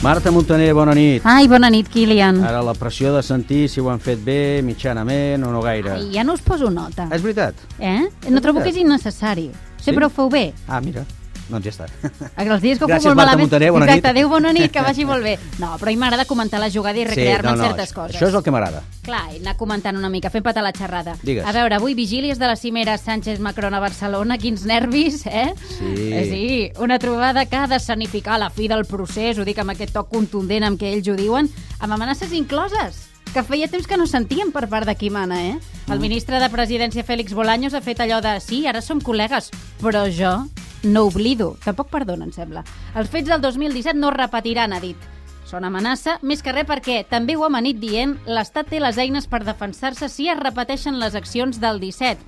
Marta Montaner, bona nit. Ai, bona nit, Kilian. Ara la pressió de sentir si ho han fet bé, mitjanament o no gaire. Ai, ja no us poso nota. És veritat? Eh? No trobo que és innecessari. Sempre ho feu bé. Ah, mira. Doncs ja està. Els dies que ho Gràcies, feu molt Marta malament... Montaner, bona Exacte, nit. adéu, bona nit, que vagi molt bé. No, però a mi m'agrada comentar la jugada i recrear-me no, en no, certes això- coses. Això és el que m'agrada. Clar, i anar comentant una mica, fent patar la xerrada. Digues. A veure, avui vigílies de la cimera Sánchez-Macron a Barcelona, quins nervis, eh? Sí. Eh, sí, una trobada que ha de sanificar la fi del procés, ho dic amb aquest toc contundent amb què ells ho diuen, amb amenaces incloses que feia temps que no sentíem per part de qui mana, eh? Mm. El ministre de Presidència, Félix Bolaños, ha fet allò de sí, ara som col·legues, però jo no oblido. Tampoc perdona, em sembla. Els fets del 2017 no es repetiran, ha dit. Són amenaça, més que res perquè, també ho ha amanit dient, l'Estat té les eines per defensar-se si es repeteixen les accions del 17.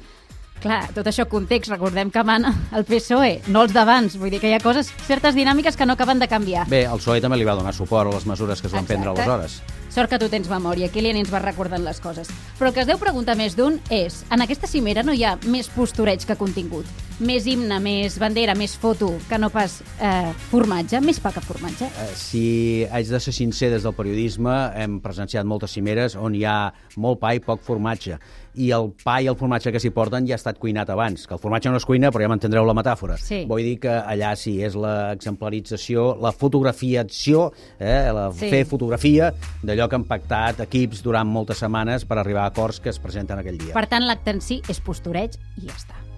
Clar, tot això context, recordem que mana el PSOE, no els d'abans. Vull dir que hi ha coses, certes dinàmiques que no acaben de canviar. Bé, el PSOE també li va donar suport a les mesures que es van Exacte. prendre aleshores. Sort que tu tens memòria, Kilian ens va recordant les coses. Però el que es deu preguntar més d'un és, en aquesta cimera no hi ha més postureig que contingut? Més himne, més bandera, més foto, que no pas eh, formatge? Més pa que formatge? Eh, Si haig de ser sincer des del periodisme, hem presenciat moltes cimeres on hi ha molt pa i poc formatge. I el pa i el formatge que s'hi porten ja ha estat cuinat abans. Que el formatge no es cuina, però ja m'entendreu la metàfora. Sí. Vull dir que allà sí, és l'exemplarització, la fotografiació, eh, la Sí. fer fotografia d'allò que han pactat equips durant moltes setmanes per arribar a acords que es presenten aquell dia. Per tant, l'acte en si és postureig i ja està.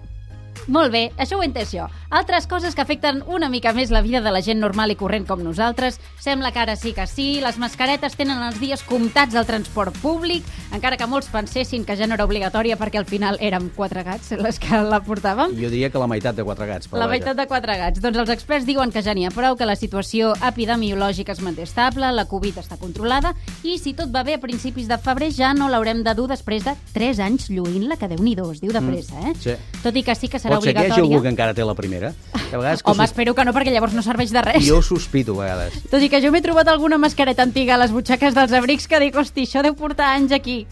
Molt bé, això ho he entès jo. Altres coses que afecten una mica més la vida de la gent normal i corrent com nosaltres. Sembla que ara sí que sí, les mascaretes tenen els dies comptats al transport públic, encara que molts pensessin que ja no era obligatòria perquè al final érem quatre gats les que la portàvem. Jo diria que la meitat de quatre gats. Però La vaja. meitat de quatre gats. Doncs els experts diuen que ja n'hi ha prou, que la situació epidemiològica es manté estable, la Covid està controlada i si tot va bé a principis de febrer ja no l'haurem de dur després de 3 anys lluint-la, que déu-n'hi-do, es diu de pressa, eh? Mm, sí. Tot i que sí que serà Pot ser que hi hagi algú que encara té la primera. A vegades que Home, sos- espero que no, perquè llavors no serveix de res. Jo ho sospito, a vegades. Tot i que jo m'he trobat alguna mascareta antiga a les butxaques dels abrics que dic, hosti, això deu portar anys aquí.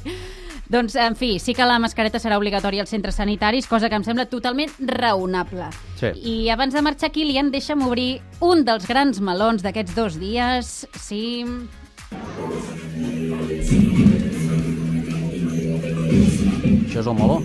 Doncs, en fi, sí que la mascareta serà obligatòria als centres sanitaris, cosa que em sembla totalment raonable. Sí. I abans de marxar, Kilian, deixa'm obrir un dels grans melons d'aquests dos dies. Sí... Això és el meló.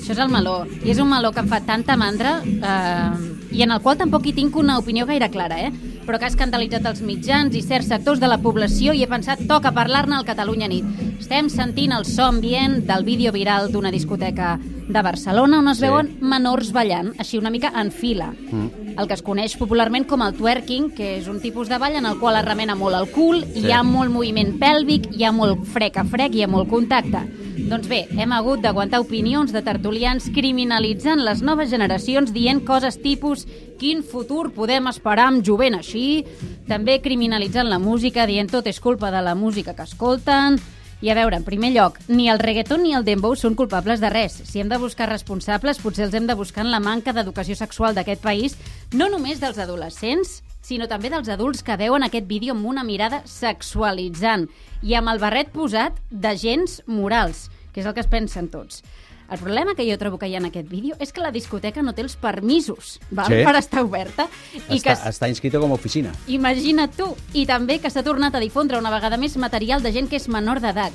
Això és el meló. I és un meló que em fa tanta mandra eh, i en el qual tampoc hi tinc una opinió gaire clara, eh? però que ha escandalitzat els mitjans i certs sectors de la població i he pensat toca parlar-ne al Catalunya Nit. Estem sentint el so ambient del vídeo viral d'una discoteca de Barcelona on es Sí. veuen menors ballant, així una mica en fila. Mm. El que es coneix popularment com el twerking, que és un tipus de ball en el qual es remena molt el cul, Sí. hi ha molt moviment pèlvic, hi ha molt frec a frec, hi ha molt contacte. Doncs bé, hem hagut d'aguantar opinions de tertulians criminalitzant les noves generacions dient coses tipus quin futur podem esperar amb jovent així, també criminalitzant la música dient tot és culpa de la música que escolten, i a veure, en primer lloc, ni el reggaeton ni el dembow són culpables de res. Si hem de buscar responsables, potser els hem de buscar en la manca d'educació sexual d'aquest país, no només dels adolescents, sinó també dels adults que veuen aquest vídeo amb una mirada sexualitzant i amb el barret posat d'agents morals, que és el que es pensen tots. El problema que jo trobo que hi ha en aquest vídeo és que la discoteca no té els permisos val? Sí. per estar oberta. I Està, que està inscrita com a oficina. Imagina't tu! I també que s'ha tornat a difondre una vegada més material de gent que és menor d'edat.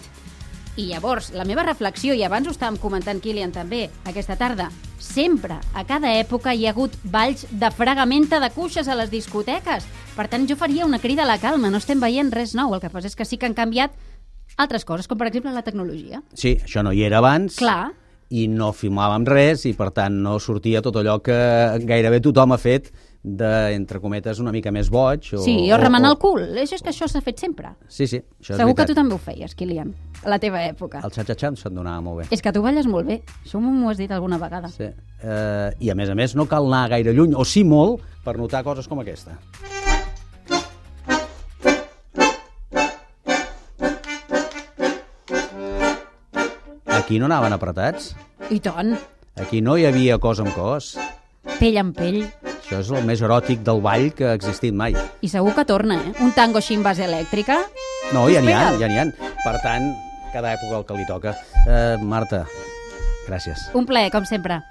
I llavors, la meva reflexió, i abans ho estàvem comentant Kilian també, aquesta tarda, sempre, a cada època, hi ha hagut balls de fregamenta de cuixes a les discoteques. Per tant, jo faria una crida a la calma, no estem veient res nou. El que passa és que sí que han canviat altres coses, com per exemple la tecnologia. Sí, això no hi era abans. Clar. I no filmàvem res i, per tant, no sortia tot allò que gairebé tothom ha fet de, entre cometes, una mica més boig. O, Sí, o remenar el cul. És que això s'ha fet sempre. Sí, sí, això és Segur que tu també ho feies, Kilian, a la teva època. El xatxatxan se't donava molt bé. És que tu balles molt bé. Això m'ho has dit alguna vegada. Sí. Eh, I, a més a més, no cal anar gaire lluny, o sí molt, per notar coses com aquesta. Aquí no anaven apretats. I tant, Aquí no hi havia cos amb cos. pell amb pell. Això és el més eròtic del ball que ha existit mai. I segur que torna, eh? Un tango així amb base elèctrica. No, ja n'hi ha, ja n'hi ha. Per tant, cada època el que li toca. Eh, Marta, Gràcies. Un plaer, com sempre.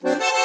Thank you.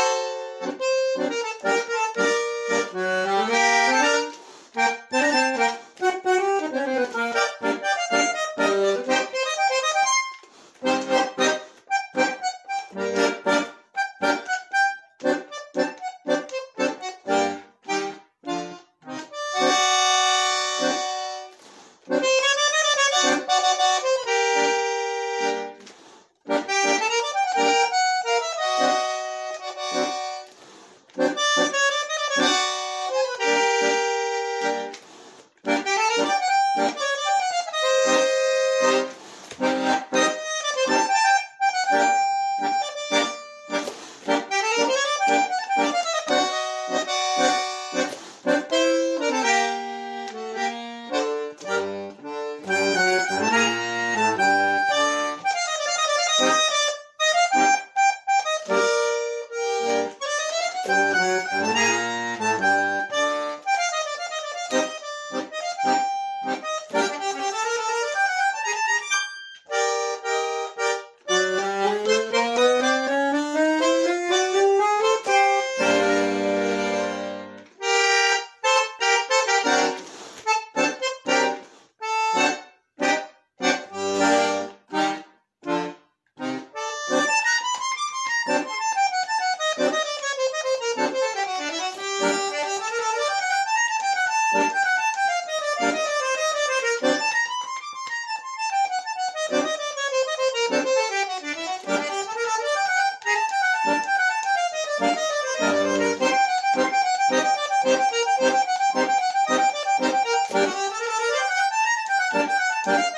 Bye.